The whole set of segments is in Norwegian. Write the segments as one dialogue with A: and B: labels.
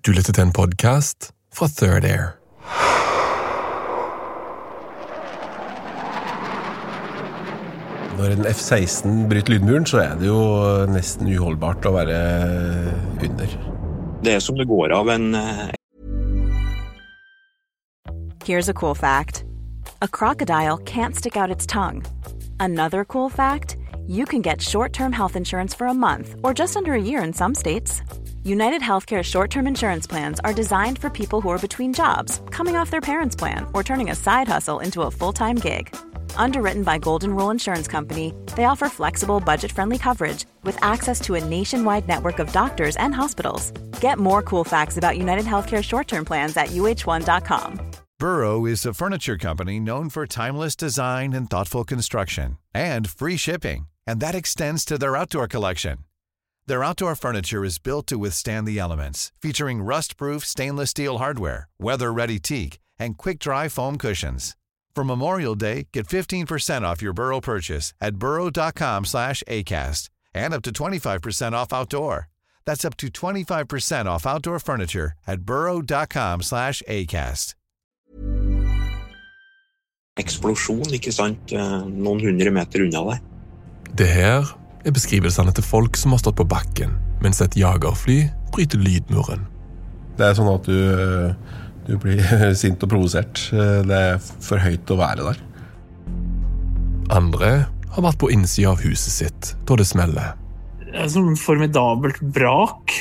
A: Du lytter til en podkast fra Third Air.
B: Når en F-16 bryter lydmuren, så er det jo nesten uholdbart å være under.
C: Det er som det går av en eh,
D: Here's a cool fact a crocodile can't stick out its tongue. Another cool fact you can get short term health insurance for a month or just under a year in some states. United Healthcare short term insurance plans are designed for people who are between jobs, coming off their parents' plan, or turning a side hustle into a full time gig. Underwritten by Golden Rule Insurance Company, they offer flexible, budget friendly coverage with access to a nationwide network of doctors and hospitals. Get more cool facts about United Healthcare short term plans at uh1.com.
E: Burrow is a furniture company known for timeless design and thoughtful construction and free shipping, and that extends to their outdoor collection. Their outdoor furniture is built to withstand the elements, featuring rust-proof stainless steel hardware, weather-ready teak, and quick-dry foam cushions. For Memorial Day, get 15% off your Burrow purchase at burrow.com slash ACAST and up to 25% off outdoor. That's up to 25% off outdoor furniture at burrow.com slash ACAST.
C: eksplosjon, ikke sant, eh, noen hundre meter unna deg.
A: Det her er beskrivelsene til folk som har stått på bakken mens et jagerfly bryter lydmuren.
B: Det er sånn at du, du blir sint og provosert. Det er for høyt å være der.
A: Andre har vært på innsida av huset sitt da det smeller.
F: Det er et sånn formidabelt brak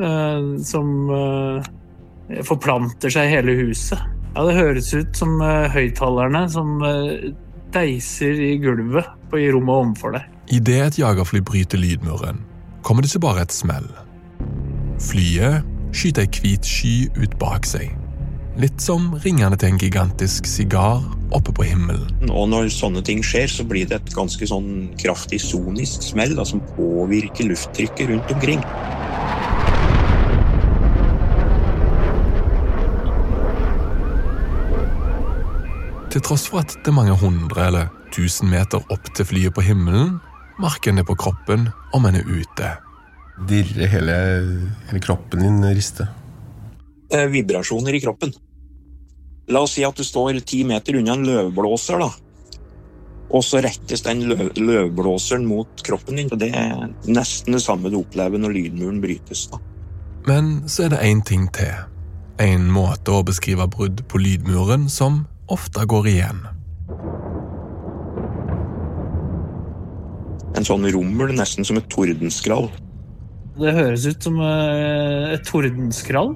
F: eh, som eh, forplanter seg i hele huset. Ja, Det høres ut som eh, høyttalerne som eh, deiser i gulvet på i rommet overfor deg.
A: Idet et jagerfly bryter lydmuren, kommer det ikke bare et smell. Flyet skyter ei hvit sky ut bak seg. Litt som ringene til en gigantisk sigar oppe på himmelen.
C: Og når sånne ting skjer, så blir det et ganske sånn kraftig sonisk smell da, som påvirker lufttrykket rundt omkring.
A: Til tross for at det er mange hundre eller tusen meter opp til flyet på himmelen, merker en på kroppen om en er ute.
B: Dirre hele, hele kroppen din rister.
C: Eh, vibrasjoner i kroppen. La oss si at du står ti meter unna en løvblåser, da. Og så rettes den løv løvblåseren mot kroppen din. og Det er nesten det samme du opplever når lydmuren brytes. da.
A: Men så er det én ting til. En måte å beskrive brudd på lydmuren som ofte går igjen.
C: En sånn rummel, nesten som et tordenskrall.
F: Det høres ut som eh, et tordenskrall.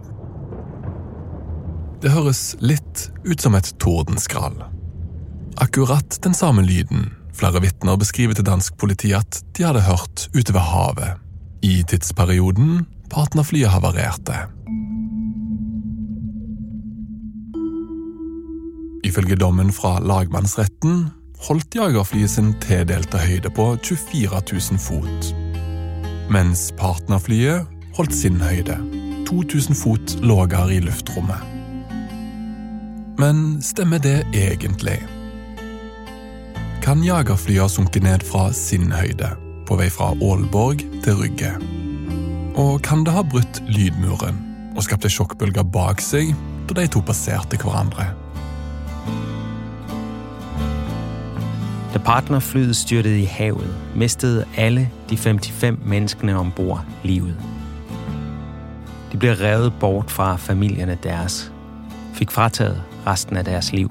A: Det høres litt ut som et tordenskrall. Akkurat den samme lyden flere vitner beskriver til dansk politi at de hadde hørt ute ved havet, i tidsperioden partnerflyet havarerte. Ifølge dommen fra lagmannsretten holdt jagerflyet sin tildelte høyde på 24 000 fot. Mens partnerflyet holdt sin høyde, 2000 fot lavere i luftrommet. Men stemmer det egentlig? Kan jagerflyet ha sunket ned fra sin høyde, på vei fra Aalborg til Rygge? Og kan det ha brutt lydmuren og skapt ei sjokkbølge bak seg da de to passerte hverandre?
G: Da partnerflyet styrtede i havet, mistede alle de 55 menneskene ombord livet. De blev revet bort fra familierne deres, fik frataget resten af deres liv.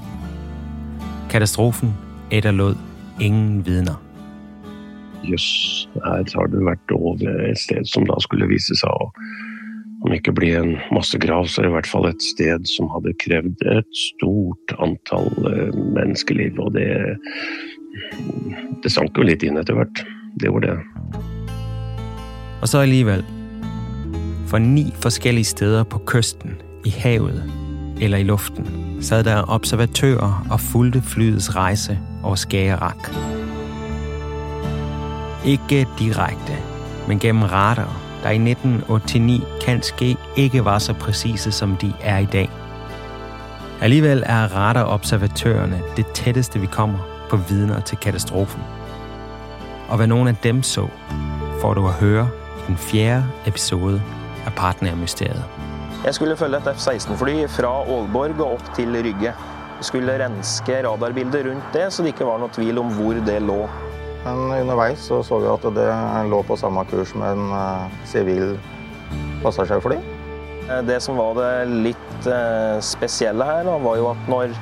G: Katastrofen etterlod ingen vidner.
H: Jøss, her har det vært over et sted som da skulle vise seg å om ikke bli en massegrav, så er det i hvert fall et sted som hadde krevd et stort antall eh, menneskeliv. Og det, det sank jo litt inn etter hvert. Det gjorde det.
G: Og så alligevel. For ni forskjellige steder på kysten, i havet eller i luften, sad der observatører og fulgte flyets rejse over Skagerrak. Ikke direkte, men gennem radar, der i 1989 kanskje ikke var så præcise som de er i dag. Alligevel er radarobservatørerne det tætteste vi kommer på vidner til katastrofen. Og hvad nogle af dem så, får du at høre i den fjerde episode af Partnermysteriet.
I: Jeg skulle følge et F-16-fly fra Aalborg og opp til Rygge. Vi skulle renske radarbildet rundt det, så det ikke var noe tvil om hvor det lå.
J: Men underveis så, så vi at det lå på samme kurs med en eh, sivil passasjerfly.
I: Eh, det som var det litt eh, spesielle her, da, var jo at når,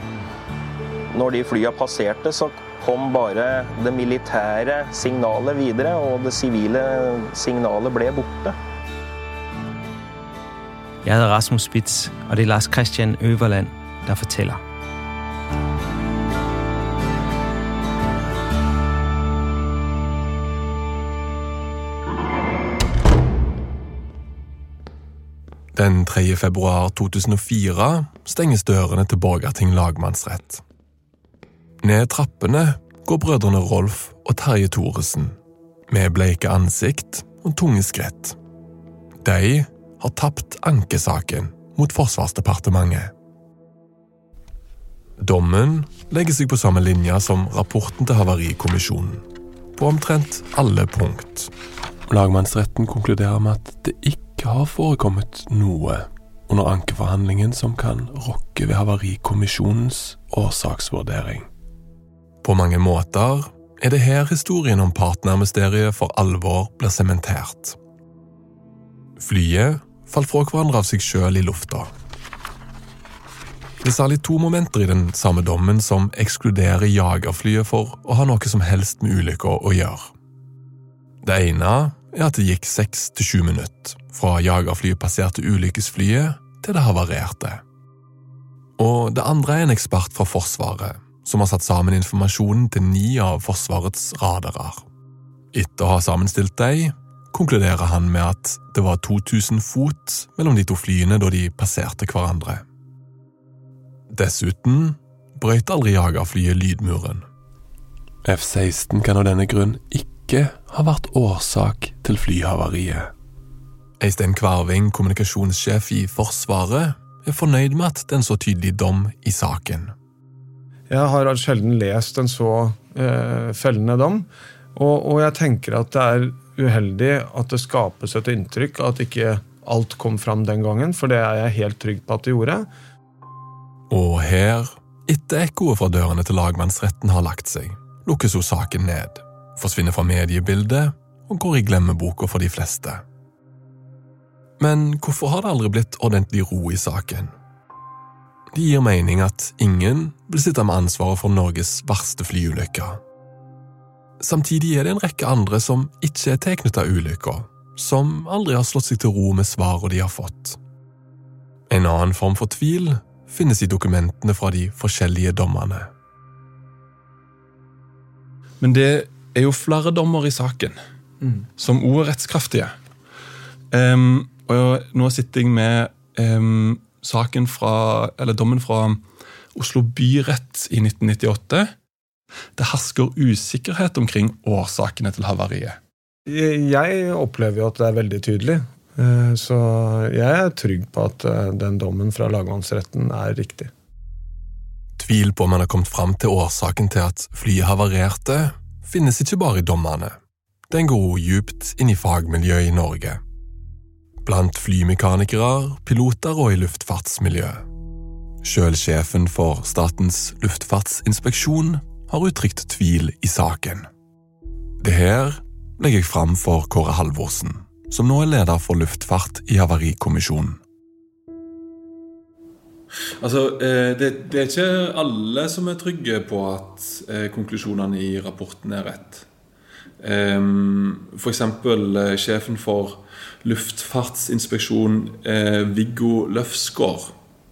I: når de flya passerte, så kom bare det militære signalet videre, og det sivile signalet ble borte.
G: Jeg heter Rasmus Spitz, og det er Lars Christian Øverland, der forteller.
A: Den 3. februar 2004 stenges dørene til Borgarting lagmannsrett. Ned trappene går brødrene Rolf og Terje Thoresen, med bleike ansikt og tunge skritt. De har tapt ankesaken mot Forsvarsdepartementet. Dommen legger seg på samme linje som rapporten til Havarikommisjonen, på omtrent alle punkt. Lagmannsretten konkluderer med at det ikke har forekommet noe under ankeforhandlingen som kan rokke ved Havarikommisjonens årsaksvurdering. På mange måter er det her historien om partnermysteriet for alvor blir sementert. Flyet falt fra hverandre av seg sjøl i lufta. Det er særlig to momenter i den samme dommen som ekskluderer jagerflyet for å ha noe som helst med ulykka å gjøre. Det ene er at det gikk seks til sju minutter fra jagerflyet passerte ulykkesflyet til det havarerte. Og det andre er en ekspert fra Forsvaret som har satt sammen informasjonen til ni av Forsvarets radarer. Etter å ha sammenstilt dem, konkluderer han med at det var 2000 fot mellom de to flyene da de passerte hverandre. Dessuten brøyt aldri jagerflyet lydmuren. F-16 kan av denne grunn ikke ha vært årsak til flyhavariet. Eistein Kvarving, kommunikasjonssjef i Forsvaret, er fornøyd med at det er en så tydelig dom i saken.
K: Jeg har sjelden lest en så eh, fellende dom, og, og, jeg tenker at det er uheldig at det skapes et inntrykk at ikke alt kom fram den gangen, for det er jeg helt trygg på at det gjorde.
A: Og her, etter ekkoet fra dørene til lagmannsretten har lagt seg, lukkes hun saken ned, forsvinner fra mediebildet og går i glemmeboka for de fleste. Men hvorfor har det aldri blitt ordentlig ro i saken? Det gir mening at ingen blir sitte med ansvaret for Norges verste flyulykker. Samtidig er det en rekke andre som ikke er tilknyttet ulykka, som aldri har slått seg til ro med svarene de har fått. En annen form for tvil finnes i dokumentene fra de forskjellige dommerne.
L: Men det er jo flere dommer i saken,
K: Mm.
L: som òg er rettskraftige. Um, og nå sitter jeg med saken fra, eller dommen fra Oslo byrett i 1998. Det hersker usikkerhet omkring årsakene til havariet.
K: Jeg opplever jo at det er veldig tydelig. Eh, Så jeg er trygg på at eh, den dommen fra lagmannsretten er riktig.
A: Tvil på om man har kommet fram til årsaken til at flyet havarerte, finnes ikke bare i dommene. Den går dypt djupt inn i fagmiljøet i Norge. Blant flymekanikere, piloter og i luftfartsmiljøet. Sjøl sjefen for Statens luftfartsinspeksjon har uttrykt tvil i saken. Det her legger jeg fram for Kåre Halvorsen, som nå er leder for luftfart i Havarikommisjonen.
L: Altså, eh, det, det er ikke alle som er trygge på at eh, konklusjonene i rapporten er rett. Ehm, eksempel eh, sjefen for Luftfartsinspeksjon, eh, Viggo Løfsgaard.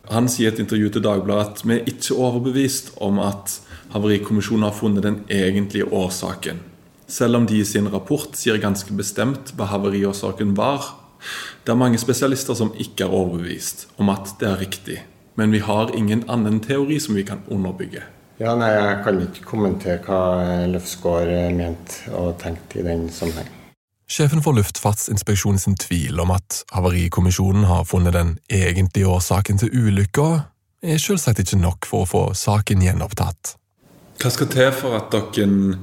L: Han sier i et intervju til Dagbladet at vi er ikke overbevist om at Havarikommisjonen har funnet den egentlige årsaken. Selv om de i sin rapport sier ganske bestemt hva havariårsaken var. Det er mange spesialister som ikke er overbevist om at det er riktig. Men vi har ingen annen teori som vi kan underbygge.
J: Ja, nei, Jeg kan ikke kommentere hva Løfsgaard mente og tenkte i den sammenheng.
A: Sjefen for Luftfartsinspeksjonen sin tvil om at Havarikommisjonen har funnet den egentlige årsaken til ulykka, er selvsagt ikke nok for å få saken gjenopptatt.
L: Hva skal til for at dere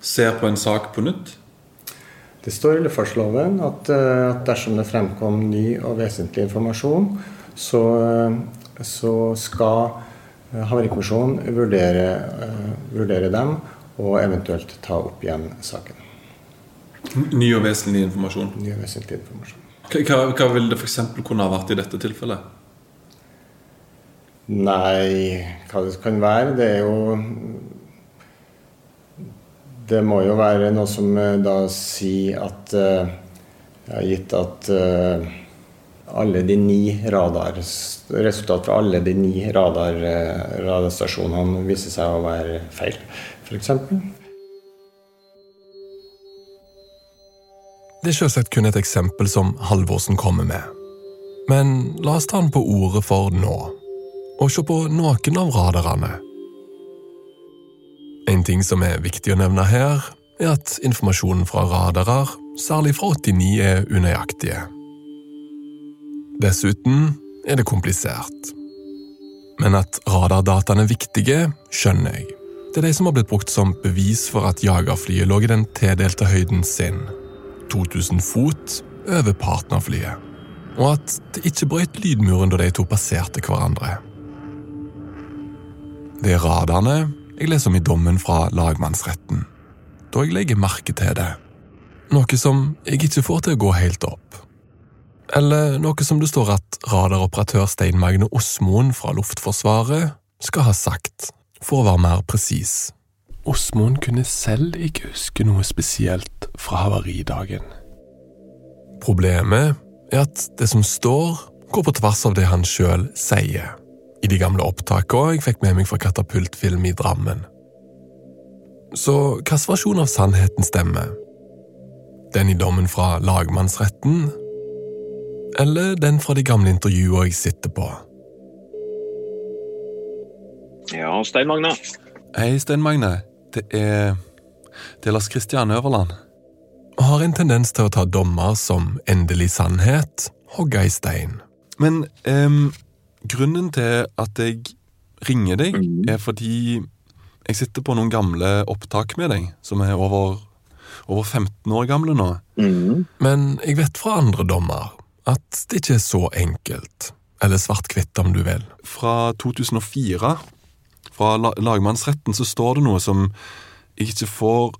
L: ser på en sak på nytt?
M: Det står i luftfartsloven at, eh, at dersom det fremkom ny og vesentlig informasjon, så, eh, så skal Havarikommisjonen vurdere, vurdere dem og eventuelt ta opp igjen saken.
L: Ny og vesentlig informasjon?
M: Ny og vesentlig informasjon.
L: Hva, hva vil det f.eks. kunne ha vært i dette tilfellet?
M: Nei, hva det kan være Det er jo Det må jo være noe som da sier at uh, Gitt at uh, alle de ni radar Resultatet fra alle de ni radar, radarstasjonene viser seg å være feil, f.eks.
A: Det er selvsagt kun et eksempel som Halvorsen kommer med. Men la oss ta den på ordet for nå, og se på noen av radarene. En ting som er viktig å nevne her, er at informasjonen fra radarer, særlig fra 89, er unøyaktige. Dessuten er det komplisert. Men at radardataene er viktige, skjønner jeg. Det er de som har blitt brukt som bevis for at jagerflyet lå i den tildelte høyden sin, 2000 fot, over partnerflyet, og at det ikke brøt lydmuren da de to passerte hverandre. Det er radarene jeg leser om i dommen fra lagmannsretten, da jeg legger merke til det. Noe som jeg ikke får til å gå helt opp. Eller noe som det står at radaroperatør Stein Magne Osmoen fra Luftforsvaret skal ha sagt, for å være mer presis.
B: Osmoen kunne selv ikke huske noe spesielt fra havaridagen.
A: Problemet er at det som står, går på tvers av det han sjøl sier, i de gamle opptakene jeg fikk med meg fra Katapultfilm i Drammen. Så hvilken versjon av sannheten stemmer? Den i dommen fra lagmannsretten? Eller den fra de gamle intervjuene jeg sitter på?
C: Ja, Stein Magne.
L: Hei, Stein Magne. Det er Det er Lars Kristian Øverland.
A: Og har en tendens til å ta dommer som endelig sannhet, hogge i stein.
L: Men um, grunnen til at jeg ringer deg, er fordi jeg sitter på noen gamle opptak med deg, som er over, over 15 år gamle nå.
C: Mm.
A: Men jeg vet fra andre dommer at det ikke er så enkelt. Eller svart-hvitt, om du vil.
L: Fra 2004, fra lagmannsretten, så står det noe som jeg ikke får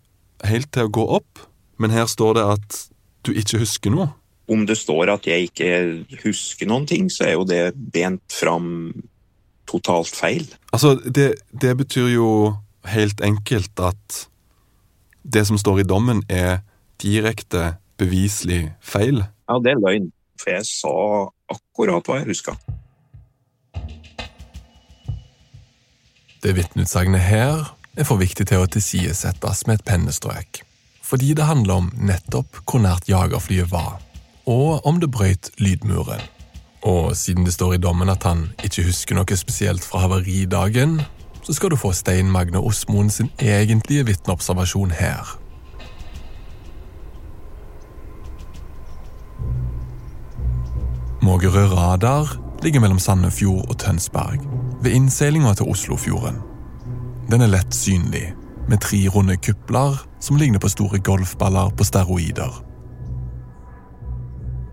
L: helt til å gå opp. Men her står det at du ikke husker noe.
C: Om det står at jeg ikke husker noen ting, så er jo det bent fram totalt feil.
L: Altså, det, det betyr jo helt enkelt at det som står i dommen, er direkte beviselig feil.
C: Ja, det er løgn. For jeg sa akkurat hva jeg huska.
A: Det vitneutsagnet her er for viktig til å tilsidesettes med et pennestrøk. Fordi det handler om nettopp hvor nært jagerflyet var, og om det brøyt lydmuren. Og siden det står i dommen at han ikke husker noe spesielt fra havaridagen, så skal du få Stein Magne Osmoen sin egentlige vitneobservasjon her. Mågerø radar ligger mellom Sandefjord og Tønsberg, ved innseilinga til Oslofjorden. Den er lett synlig, med tre runde kupler som ligner på store golfballer på steroider.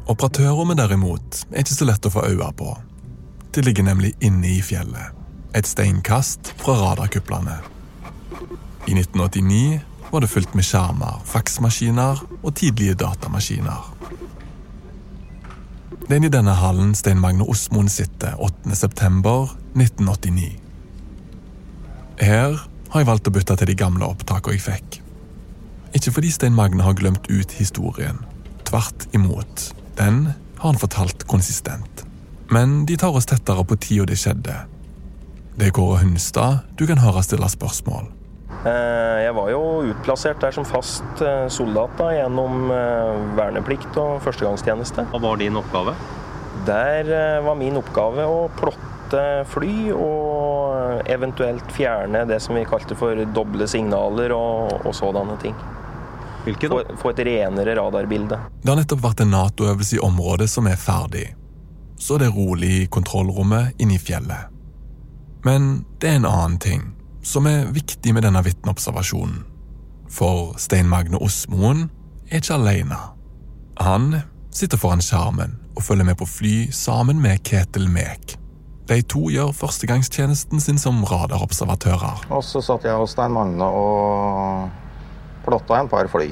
A: Operatørrommet derimot er ikke så lett å få øye på. Det ligger nemlig inne i fjellet, et steinkast fra radarkuplene. I 1989 var det fullt med skjermer, faksmaskiner og tidlige datamaskiner. Det er i denne hallen Stein Magne Osmoen sitter 8.9.1989. Her har jeg valgt å bytte til de gamle opptakene jeg fikk. Ikke fordi Stein Magne har glemt ut historien. Tvert imot. Den har han fortalt konsistent. Men de tar oss tettere på tida det skjedde. Det er Kåre Hunstad du kan høre stille spørsmål.
I: Eh, Jeg var jo utplassert der som fast eh, soldat da, gjennom eh, verneplikt og førstegangstjeneste.
N: Hva var din oppgave?
I: Der var min oppgave å plotte fly og eventuelt fjerne det som vi kalte for doble signaler og, og sådanne ting.
N: Hvilke
I: Få, få et renere radarbilde.
A: Det har nettopp vært en Nato-øvelse i området som er ferdig. Så det er rolig i kontrollrommet inne i fjellet. Men det er en annen ting som er viktig med denne vitneobservasjonen. For Stein Magne Osmoen er ikke alene. Han sitter foran skjermen og følger med på fly sammen med Ketil Mek. De to gjør førstegangstjenesten sin som radarobservatører.
J: Og så satt jeg hos Stein Magne og plotta en par fly.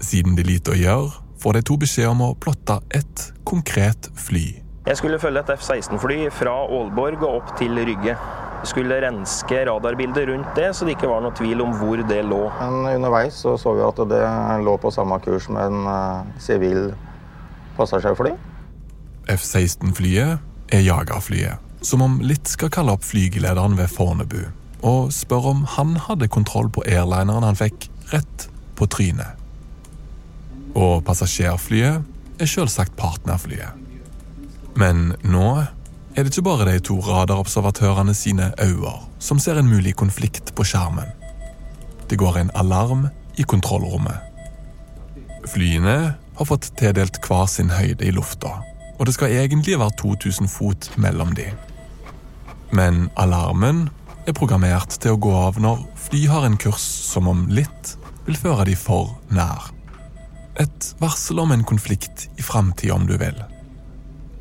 A: Siden de lite å gjøre, får de to beskjed om å plotte ett konkret fly.
I: Jeg skulle følge et F-16-fly fra Aalborg og opp til Rygge. Jeg skulle renske radarbildet rundt det, så det ikke var noe tvil om hvor det lå.
J: Men underveis så, så vi at det lå på samme kurs med en sivil sivil passasjerfly.
A: F-16-flyet er jagerflyet, som om litt skal kalle opp flygelederen ved Fornebu og spørre om han hadde kontroll på airlineren han fikk rett på trynet. Og passasjerflyet er selvsagt partnerflyet. Men nå er det ikke bare de to radarobservatørene sine øyne som ser en mulig konflikt på skjermen. Det går en alarm i kontrollrommet. Flyene har fått tildelt hver sin høyde i lufta, og det skal egentlig være 2000 fot mellom de. Men alarmen er programmert til å gå av når fly har en kurs som om litt vil føre de for nær. Et varsel om en konflikt i framtida, om du vil.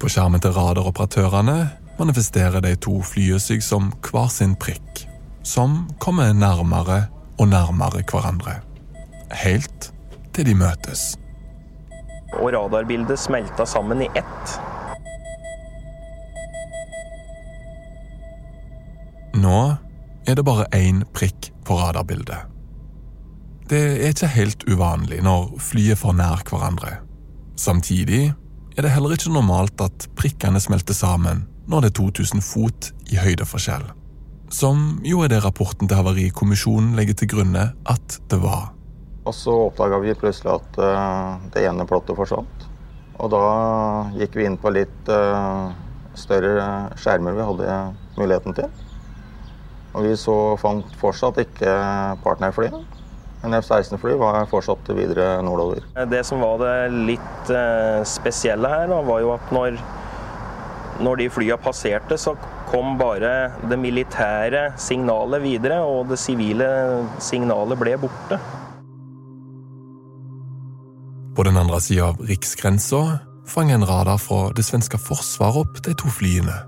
A: På skjermen til radaroperatørene manifesterer de to flyene seg som hver sin prikk, som kommer nærmere og nærmere hverandre. Helt til de møtes.
I: Og radarbildet smelta sammen i ett.
A: Nå er det bare én prikk på radarbildet. Det er ikke helt uvanlig når flyet får nær hverandre. Samtidig er det heller ikke normalt at prikkene smelter sammen når det er 2000 fot i høydeforskjell. Som jo er det rapporten til Havarikommisjonen legger til grunne at det var.
J: Og så oppdaga vi plutselig at eh, det ene plottet forsvant. Og da gikk vi inn på litt eh, større skjermer vi hadde muligheten til. Og vi så fant fortsatt ikke partnerflyet. Men F-16-fly var fortsatt videre nordover.
I: Det som var det litt eh, spesielle her, da, var jo at når, når de flya passerte, så kom bare det militære signalet videre, og det sivile signalet ble borte.
A: På den andre sida av riksgrensa fanger en radar fra det svenske forsvaret opp de to flyene.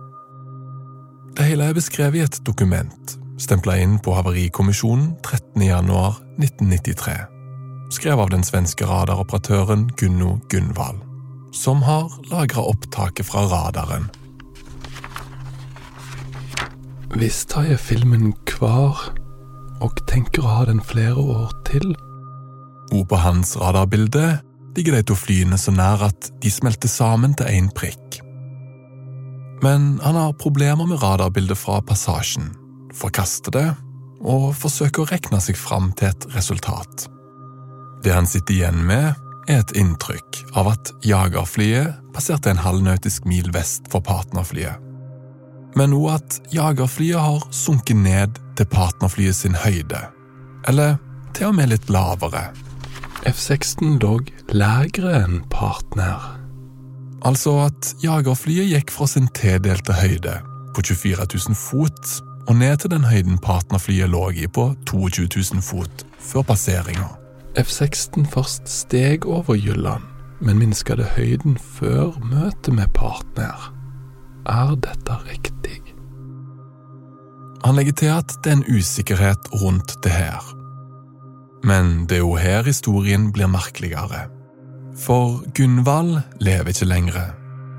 A: Det hele er beskrevet i et dokument, stempla inn på Havarikommisjonen 13.1.1993. Skrevet av den svenske radaroperatøren Gunno Gunvald, som har lagra opptaket fra radaren. Hvis tar jeg filmen kvar, og tenker å ha den flere år til. Og på hans radarbilde ligger de to flyene så nær at de smelter sammen til én prikk. Men han har problemer med radarbildet fra passasjen, forkaster det og forsøker å regne seg fram til et resultat. Det han sitter igjen med, er et inntrykk av at jagerflyet passerte en halvnautisk mil vest for partnerflyet. Men òg at jagerflyet har sunket ned til partnerflyet sin høyde, eller til og med litt lavere. F-16 lå lægre enn partner. Altså at jagerflyet gikk fra sin tildelte høyde på 24 000 fot og ned til den høyden partnerflyet lå i på 22 000 fot før passeringa. F-16 først steg over Jylland, men minskade høyden før møtet med partner. Er dette riktig? Han legger til at det er en usikkerhet rundt det her. Men det er jo her historien blir merkeligere. For Gunvald lever ikke lenger,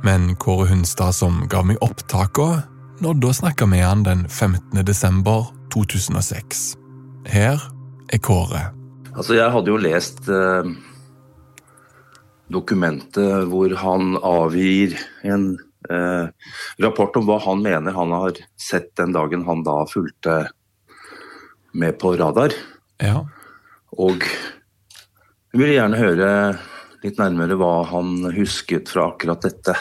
A: men Kåre Hunstad, som ga meg opptaka, nådde å snakke med han den 15. desember 2006. Her er Kåre.
O: Altså, jeg hadde jo lest eh, dokumentet hvor han avgir en eh, rapport om hva han mener han har sett den dagen han da fulgte med på radar.
A: Ja.
O: Og jeg ville gjerne høre litt nærmere hva han husket fra akkurat dette.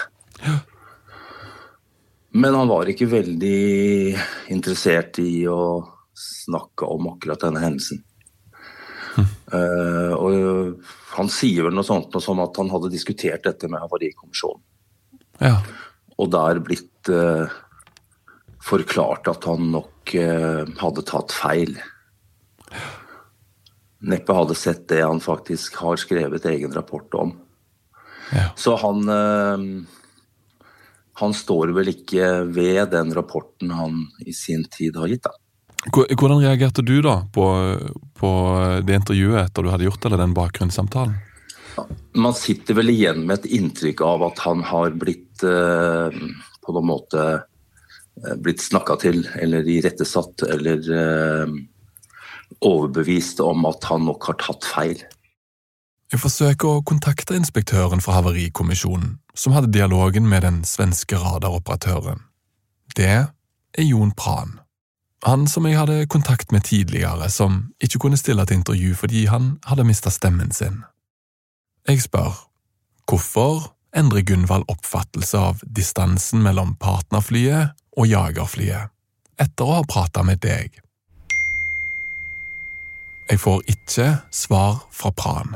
O: Men han var ikke veldig interessert i å snakke om akkurat denne hendelsen. Uh, og han sier vel noe sånt noe som at han hadde diskutert dette med Havarikommisjonen.
A: Ja.
O: Og der blitt uh, forklart at han nok uh, hadde tatt feil. neppe hadde sett det han faktisk har skrevet egen rapport om. Så han Han står vel ikke ved den rapporten han i sin tid har gitt, da.
A: Hvordan reagerte du da på, på det intervjuet etter du hadde gjort eller den bakgrunnssamtalen?
O: Man sitter vel igjen med et inntrykk av at han har blitt eh, på noen måte eh, blitt snakka til eller irettesatt eller eh, overbevist om at han nok har tatt feil.
A: Jeg forsøker å kontakte inspektøren for Havarikommisjonen, som hadde dialogen med den svenske radaroperatøren. Det er Jon Pran. Han som jeg hadde kontakt med tidligere, som ikke kunne stille til intervju fordi han hadde mista stemmen sin. Jeg spør hvorfor endrer Gunvald oppfattelse av distansen mellom partnerflyet og jagerflyet, etter å ha prata med deg? Jeg får ikke svar fra Pran.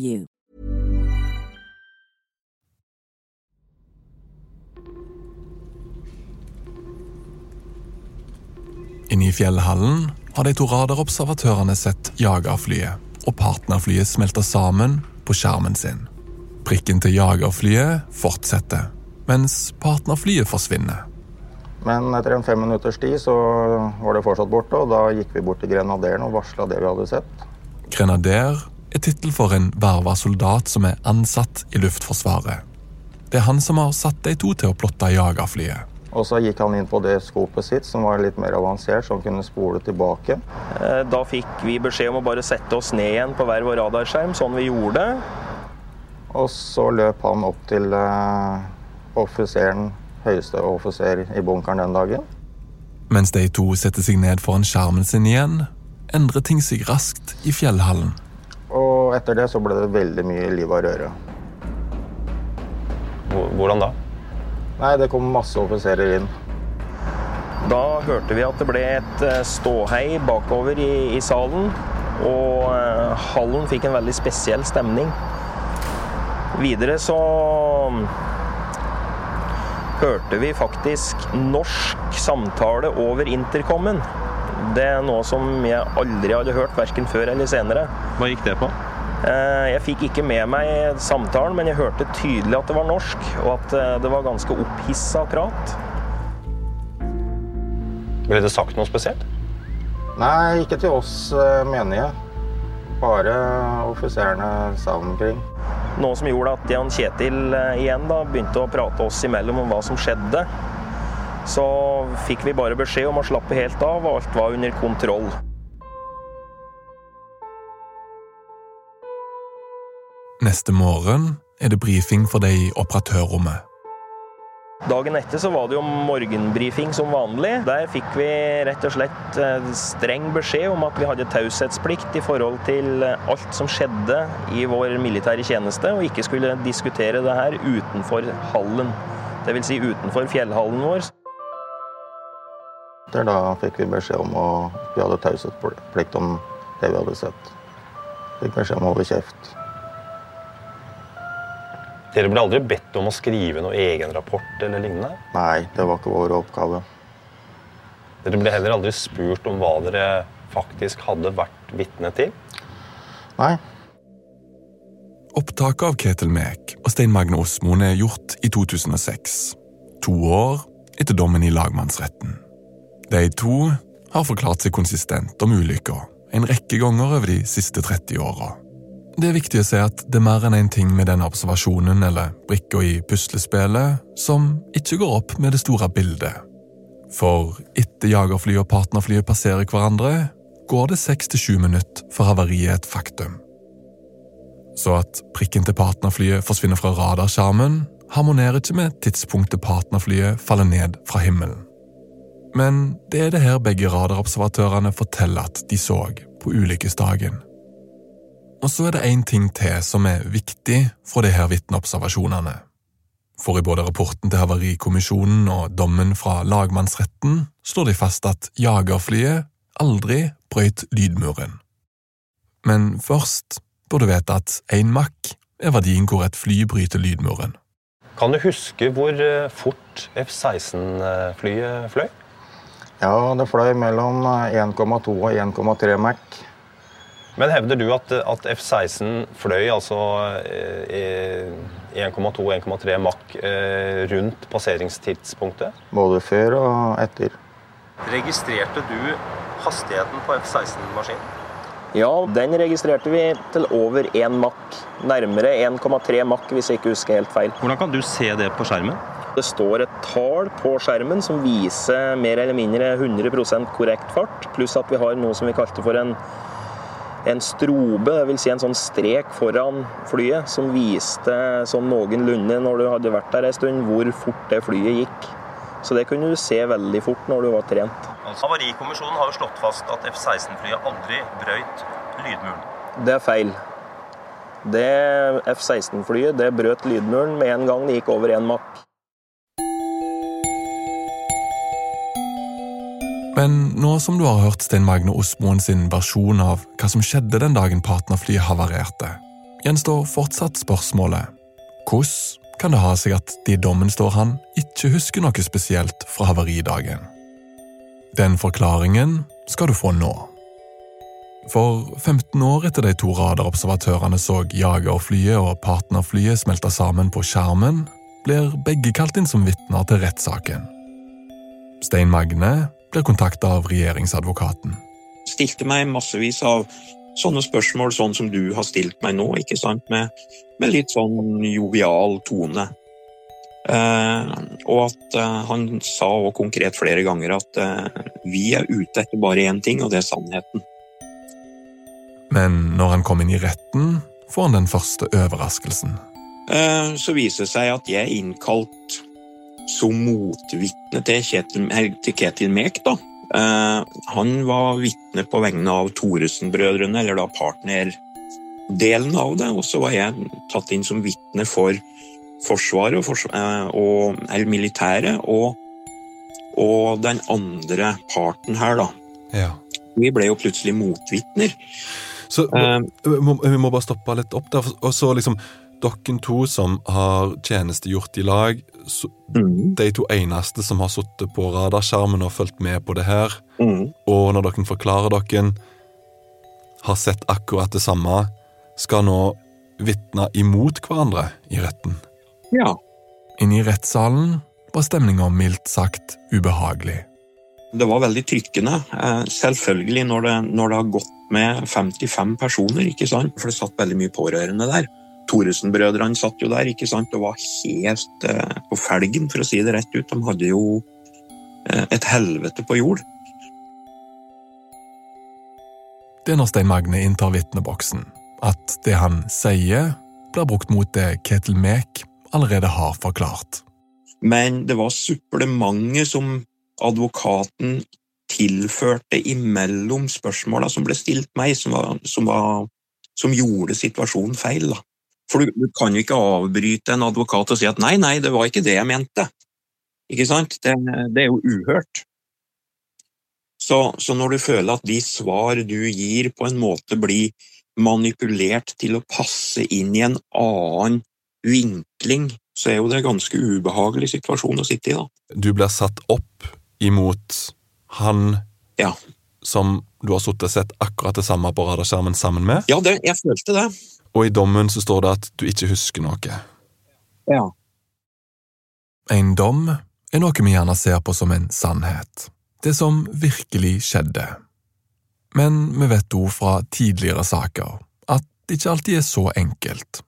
P: you.
A: Inne i fjellhallen har de to radarobservatørene sett jagerflyet og partnerflyet smelte sammen på skjermen sin. Prikken til jagerflyet fortsetter, mens partnerflyet forsvinner.
J: Men etter en fem minutters tid så var det fortsatt borte, og da gikk vi bort til grenaderen og varsla det vi hadde sett.
A: Grenader er tittel for en verva soldat som er ansatt i Luftforsvaret. Det er han som har satt de to til å plotte jagerflyet.
J: Og så gikk han inn på det skopet sitt, som var litt mer avansert, så han kunne spole tilbake.
I: Eh, Da fikk vi beskjed om å bare sette oss ned igjen på hver vår radarskjerm, sånn vi gjorde.
J: Og så løp han opp til eh, offiseren, høyeste offiser i bunkeren den dagen.
A: Mens de to setter seg ned foran skjermen sin igjen, endrer ting seg raskt i fjellhallen.
J: Og etter det så ble det veldig mye liv og røre.
N: Hvordan da?
J: Nei, det kom masse offiserer inn.
I: Da hørte vi at det ble et eh, ståhei bakover i, i salen, og eh, hallen fikk en veldig spesiell stemning. Videre så mm, hørte vi faktisk norsk samtale over intercomen. Det er noe som jeg aldri hadde hørt, verken før eller senere.
N: Hva gikk det på?
I: Eh, Jeg fikk ikke med meg samtalen, men jeg hørte tydelig at det var norsk, og at eh, det var ganske opphissa prat.
N: Ble det sagt noe spesielt?
J: Nei, ikke til oss mener menige. Bare offiserene sa omkring.
I: Noe som gjorde at Jan Kjetil eh, igjen da begynte å prate oss imellom om hva som skjedde. Så fikk vi bare beskjed om å slappe helt av, og alt var under kontroll.
A: Neste morgen er det brifing for deg i operatørrommet.
I: Dagen etter så var det jo morgenbrifing som vanlig. Der fikk vi rett og slett eh, streng beskjed om at vi hadde taushetsplikt i forhold til eh, alt som skjedde i vår militære tjeneste, og ikke skulle diskutere det her utenfor hallen. Dvs. Si utenfor fjellhallen vår.
J: Der da fikk vi beskjed om at vi hadde taushetsplikt om det vi hadde sett. Fikk beskjed om å holde kjeft.
N: Dere ble aldri bedt om å skrive noe egen rapport eller lignende?
J: Nei, det var ikke vår oppgave.
N: Dere ble heller aldri spurt om hva dere faktisk hadde vært vitne til?
J: Nei.
A: Opptaket av Ketil Mek og Stein Magne Osmoen er gjort i 2006. To år etter dommen i lagmannsretten. De to har forklart seg konsistent om ulykka en rekke ganger over de siste 30 åra. Det er viktig å si at det er mer enn én en ting med den observasjonen eller brikka i puslespillet som ikke går opp med det store bildet. For etter jagerflyet og partnerflyet passerer hverandre, går det seks til sju minutter for havariet er et faktum. Så at prikken til partnerflyet forsvinner fra radarskjermen, harmonerer ikke med tidspunktet partnerflyet faller ned fra himmelen. Men det er det her begge radarobservatørene forteller at de så på ulykkesdagen. Og så er det én ting til som er viktig fra de her vitneobservasjonene. For i både rapporten til Havarikommisjonen og dommen fra lagmannsretten slår de fast at jagerflyet aldri brøyt lydmuren. Men først bør du vite at én makk er verdien hvor et fly bryter lydmuren.
N: Kan du huske hvor eh, fort F-16-flyet fløy?
J: Ja, det fløy mellom 1,2 og 1,3 Mac.
N: Men hevder du at, at F-16 fløy altså eh, 1,2-1,3 Mach eh, rundt passeringstidspunktet?
J: Både før og etter.
N: Registrerte du hastigheten på F-16-maskinen?
I: Ja, den registrerte vi til over 1 Mach. Nærmere 1,3 Mach, hvis jeg ikke husker helt feil.
N: Hvordan kan du se det på skjermen?
I: Det står et tall på skjermen som viser mer eller mindre 100% korrekt fart, pluss at vi har noe som vi kalte for en, en strobe, dvs. Si en sånn strek foran flyet, som viste sånn noenlunde når du hadde vært der en stund, hvor fort det flyet gikk. Så det kunne du se veldig fort når du var trent.
N: Havarikommisjonen har jo slått fast at F-16-flyet aldri brøyt lydmuren.
I: Det er feil. Det F-16-flyet det brøt lydmuren med en gang det gikk over 1 Mach.
A: Men nå som du har hørt Stein Magne Osmoen sin versjon av hva som skjedde den dagen partnerflyet havarerte, gjenstår fortsatt spørsmålet hvordan kan det ha seg at det i dommen står han ikke husker noe spesielt fra havaridagen? Den forklaringen skal du få nå. For 15 år etter de to radarobservatørene så jagerflyet og partnerflyet smelte sammen på skjermen, blir begge kalt inn som vitner til rettssaken. Stein Magne blir kontakta av regjeringsadvokaten.
C: Stilte meg massevis av sånne spørsmål sånn som du har stilt meg nå, ikke sant, med, med litt sånn jovial tone. Eh, og at eh, han sa også konkret flere ganger at eh, vi er ute etter bare én ting, og det er sannheten.
A: Men når han kom inn i retten, får han den første overraskelsen.
C: Eh, så viser det seg at jeg er innkalt som motvitne til Ketil, til Ketil Mek. da. Eh, han var vitne på vegne av Thoresen-brødrene, eller da partnerdelen av det. Og så var jeg tatt inn som vitne for Forsvaret og, forsvar, eh, og eller militæret og, og den andre parten her, da.
A: Ja.
C: Vi ble jo plutselig motvitner.
B: Så vi må, vi må bare stoppe litt opp der. Og så liksom
A: dere to som har tjenestegjort i lag, så, de to eneste som har sittet på radarskjermen og fulgt med på det her, og når dere forklarer dere, har sett akkurat det samme, skal nå vitne imot hverandre i retten.
C: Ja.
A: Inne i rettssalen var stemninga mildt sagt ubehagelig.
C: Det var veldig trykkende. Eh, Selvfølgelig når det, når det har gått med 55 personer, ikke sant? for det satt veldig mye pårørende der. Thoresen-brødrene satt jo der ikke sant? og var helt eh, på felgen, for å si det rett ut. De hadde jo eh, et helvete på jord.
A: Det er når Stein Magne inntar vitneboksen, at det han sier, blir brukt mot det Ketil Mek allerede har forklart.
C: Men det var supplementet som advokaten tilførte imellom spørsmåla som ble stilt meg, som, var, som, var, som gjorde situasjonen feil. Da. For du, du, kan jo ikke avbryte en advokat og si at nei, nei, det var ikke det jeg mente. Ikke sant? Det, det er jo uhørt. Så, så, når du føler at de svar du gir på en måte blir manipulert til å passe inn i en annen vinkling, så er jo det en ganske ubehagelig situasjon å sitte i. da.
A: Du blir satt opp imot han
C: ja.
A: som du har sittet og sett akkurat det samme på radarskjermen sammen med?
C: Ja, det, jeg følte det.
A: Og i dommen så står det at du ikke husker noe.
C: Ja.
A: En dom er noe vi gjerne ser på som en sannhet. Det som virkelig skjedde. Men vi vet òg fra tidligere saker at det ikke alltid er så enkelt,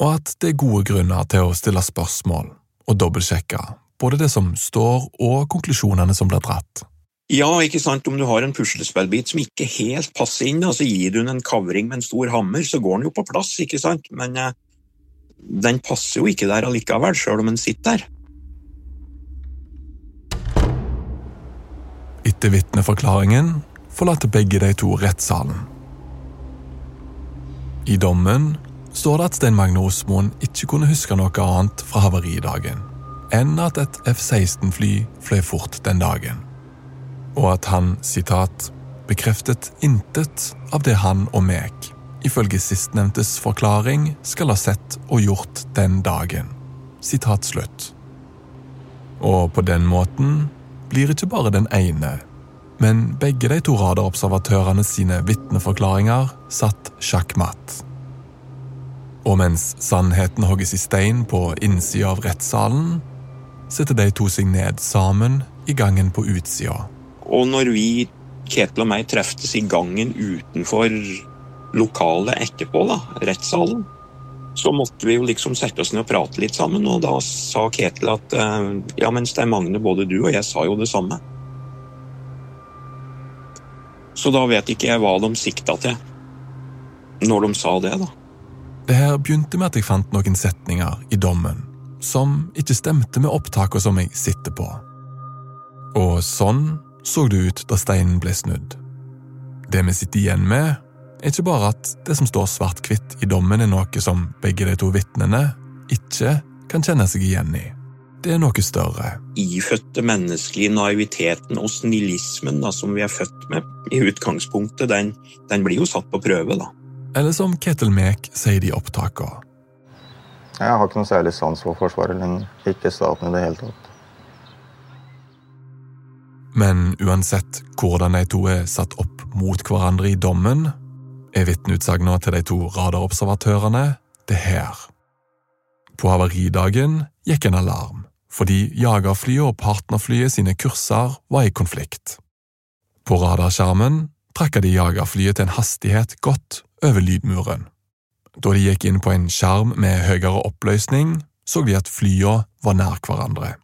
A: og at det er gode grunner til å stille spørsmål og dobbeltsjekke både det som står og konklusjonene som blir dratt.
C: Ja, ikke sant, om du har en puslespillbit som ikke helt passer inn, så gir du den en kavring med en stor hammer, så går den jo på plass, ikke sant, men eh, den passer jo ikke der allikevel, sjøl om den sitter der.
A: Etter vitneforklaringen forlater begge de to rettssalen. I dommen står det at Stein Magne Osmoen ikke kunne huske noe annet fra havaridagen enn at et F-16-fly fløy fort den dagen, og at han, sitat, bekreftet intet av det han og meg, ifølge sistnevntes forklaring, skal ha sett og gjort den dagen. Sitat slutt. Og på den måten blir ikke bare den ene, men begge de to radarobservatørene sine vitneforklaringer satt sjakkmatt. Og mens sannheten hogges i stein på innsida av rettssalen, setter de to seg ned sammen i gangen på utsida.
C: Og når vi, Ketil og meg, treftes i gangen utenfor lokalet etterpå, da, rettssalen, så måtte vi jo liksom sette oss ned og prate litt sammen, og da sa Ketil at eh, ja, men er Magne, både du og jeg sa jo det samme. Så da vet ikke jeg hva de sikta til når de sa det, da.
A: Det her begynte med at jeg fant noen setninger i dommen som ikke stemte med opptaket som jeg sitter på. Og sånn så det ut da steinen ble snudd. Det vi sitter igjen med, er ikke bare at det som står svart-hvitt i dommen, er noe som begge de to vitnene ikke kan kjenne seg igjen i. Det er noe større.
C: Ifødte menneskelige naiviteten og snillismen da, som vi er født med i utgangspunktet, den, den blir jo satt på prøve, da.
A: Eller som Ketil Mek sier det i opptakene.
J: Jeg har ikke noe særlig sans for Forsvaret lenger. Ikke staten i det hele tatt.
A: Men uansett hvordan de to er satt opp mot hverandre i dommen, er vitneutsagnene til de to radarobservatørene det her. På havaridagen gikk en alarm, fordi jagerflyet og partnerflyet sine kurser var i konflikt. På radarskjermen trakk de jagerflyet til en hastighet godt over lydmuren. Da de gikk inn på en skjerm med høyere oppløsning, så de at flyene var nær hverandre.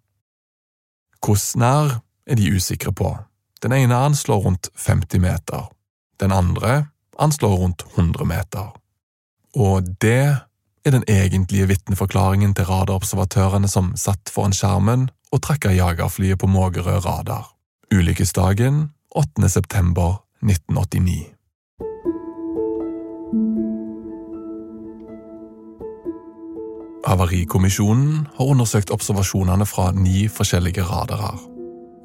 A: Hvordan nær er de usikre på. Den ene anslår rundt 50 meter, den andre anslår rundt 100 meter. Og det er den egentlige vitneforklaringen til radarobservatørene som satt foran skjermen og trakka jagerflyet på Mågerø radar. Ulykkesdagen 8. september 1989. Havarikommisjonen har undersøkt observasjonene fra ni forskjellige radarer.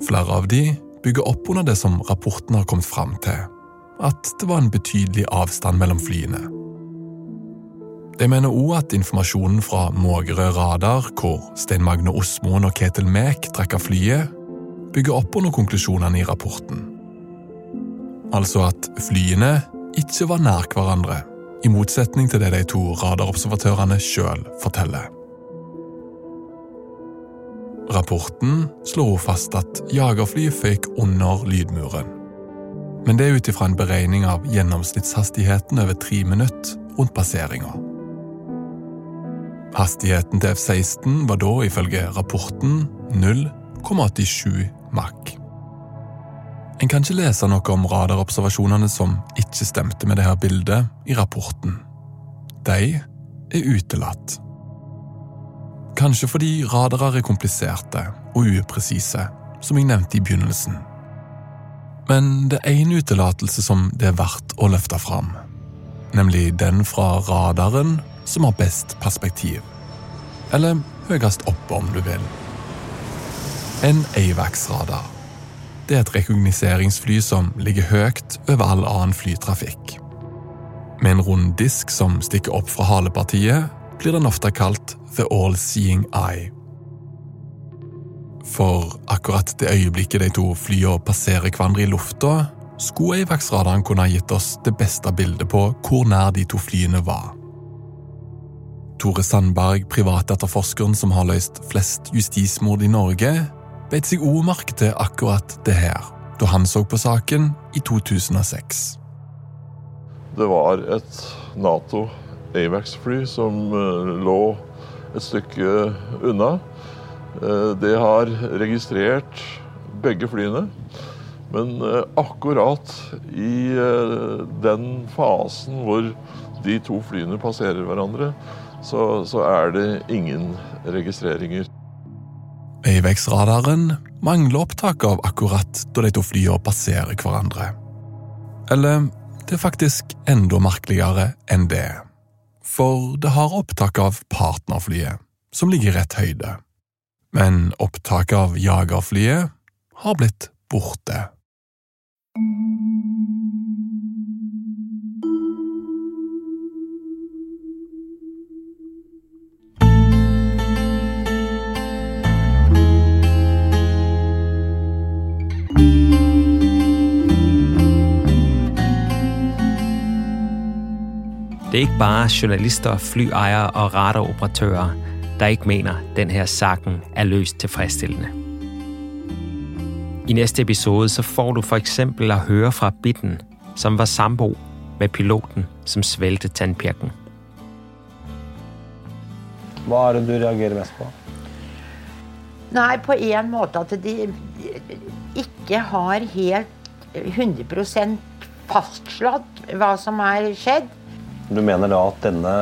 A: Flere av de bygger opp under det som rapporten har kommet fram til, at det var en betydelig avstand mellom flyene. De mener òg at informasjonen fra Mågerø radar, hvor Stein Magne Osmoen og Ketil Mek trekker flyet, bygger opp under konklusjonene i rapporten. Altså at flyene ikke var nær hverandre, i motsetning til det de to radarobservatørene sjøl forteller. Rapporten også fast at jagerfly føyk under lydmuren. Men det er ut ifra en beregning av gjennomsnittshastigheten over tre minutter rundt passeringa. Hastigheten til F-16 var da ifølge rapporten 0,87 Mach. En kan ikke lese noe om radarobservasjonene som ikke stemte med dette bildet i rapporten. De er utelatt. Kanskje fordi radarer er kompliserte og upresise, som jeg nevnte i begynnelsen. Men det er én utelatelse som det er verdt å løfte fram. Nemlig den fra radaren som har best perspektiv. Eller høyest oppe, om du vil. En AVAX-radar. Det er et rekognoseringsfly som ligger høyt over all annen flytrafikk. Med en rund disk som stikker opp fra halepartiet, blir den ofte kalt The All-Seeing Eye. For akkurat det øyeblikket de to flyene passerer hverandre i lufta, skulle AVAX-radaren kunne ha gitt oss det beste bildet på hvor nær de to flyene var. Tore Sandberg, privatetterforskeren som har løst flest justismord i Norge, beit seg òg merke til akkurat det her, da han så på saken i 2006.
Q: Det var et Nato Avax-fly som uh, lå et stykke unna. Uh, det har registrert begge flyene. Men uh, akkurat i den fasen hvor de to flyene passerer hverandre, så, så er det ingen registreringer.
A: AVAX-radaren mangler opptak av akkurat da de to flyene passerer hverandre. Eller det er faktisk enda merkeligere enn det. For det har opptak av partnerflyet, som ligger i rett høyde. Men opptaket av jagerflyet har blitt borte.
G: Det er ikke bare journalister, flyejere og radaroperatører, der ikke mener, den her saken er løst tilfredsstillende. I næste episode så får du for eksempel at høre fra Bitten, som var sambo med piloten, som svælte tandpirken.
N: Hva er det du reagerer mest på?
R: Nei, på en måte at de ikke har helt 100% fastslått hva som er skjedd.
N: Du mener da at denne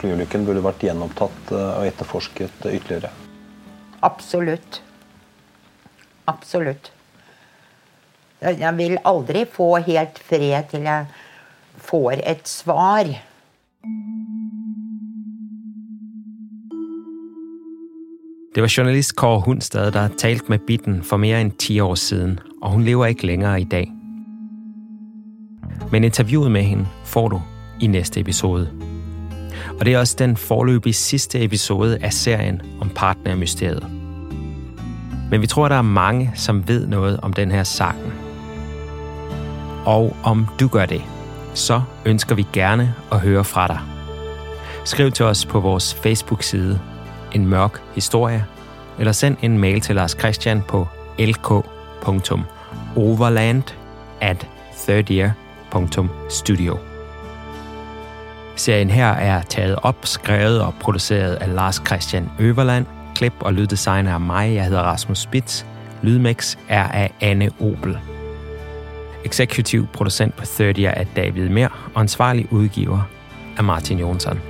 N: flyulykken burde vært gjenopptatt og etterforsket ytterligere?
R: Absolutt. Absolutt. Jeg vil aldri få helt fred til jeg får et svar.
G: Det var journalist Kåre Hundstad, der talt med Bitten for mer enn 10 år siden, og hun lever ikke lenger i dag. Men intervjuet med henne får du i næste episode. Og det er også den forløbige sidste episode af serien om partnermysteriet. Men vi tror, der er mange, som ved noget om den her saken. Og om du gør det, så ønsker vi gerne at høre fra dig. Skriv til os på vores Facebook-side En Mørk Historie, eller send en mail til Lars Christian på lk.overland at thirdyear.studio. Serien her er taget op, skrevet og produceret af Lars Christian Øverland. Klip og lyddesign er mig. Jeg hedder Rasmus Spitz. Lydmix er af Anne Obel. Executive producent på 30 er David Mer, og ansvarlig udgiver er Martin Jonsson.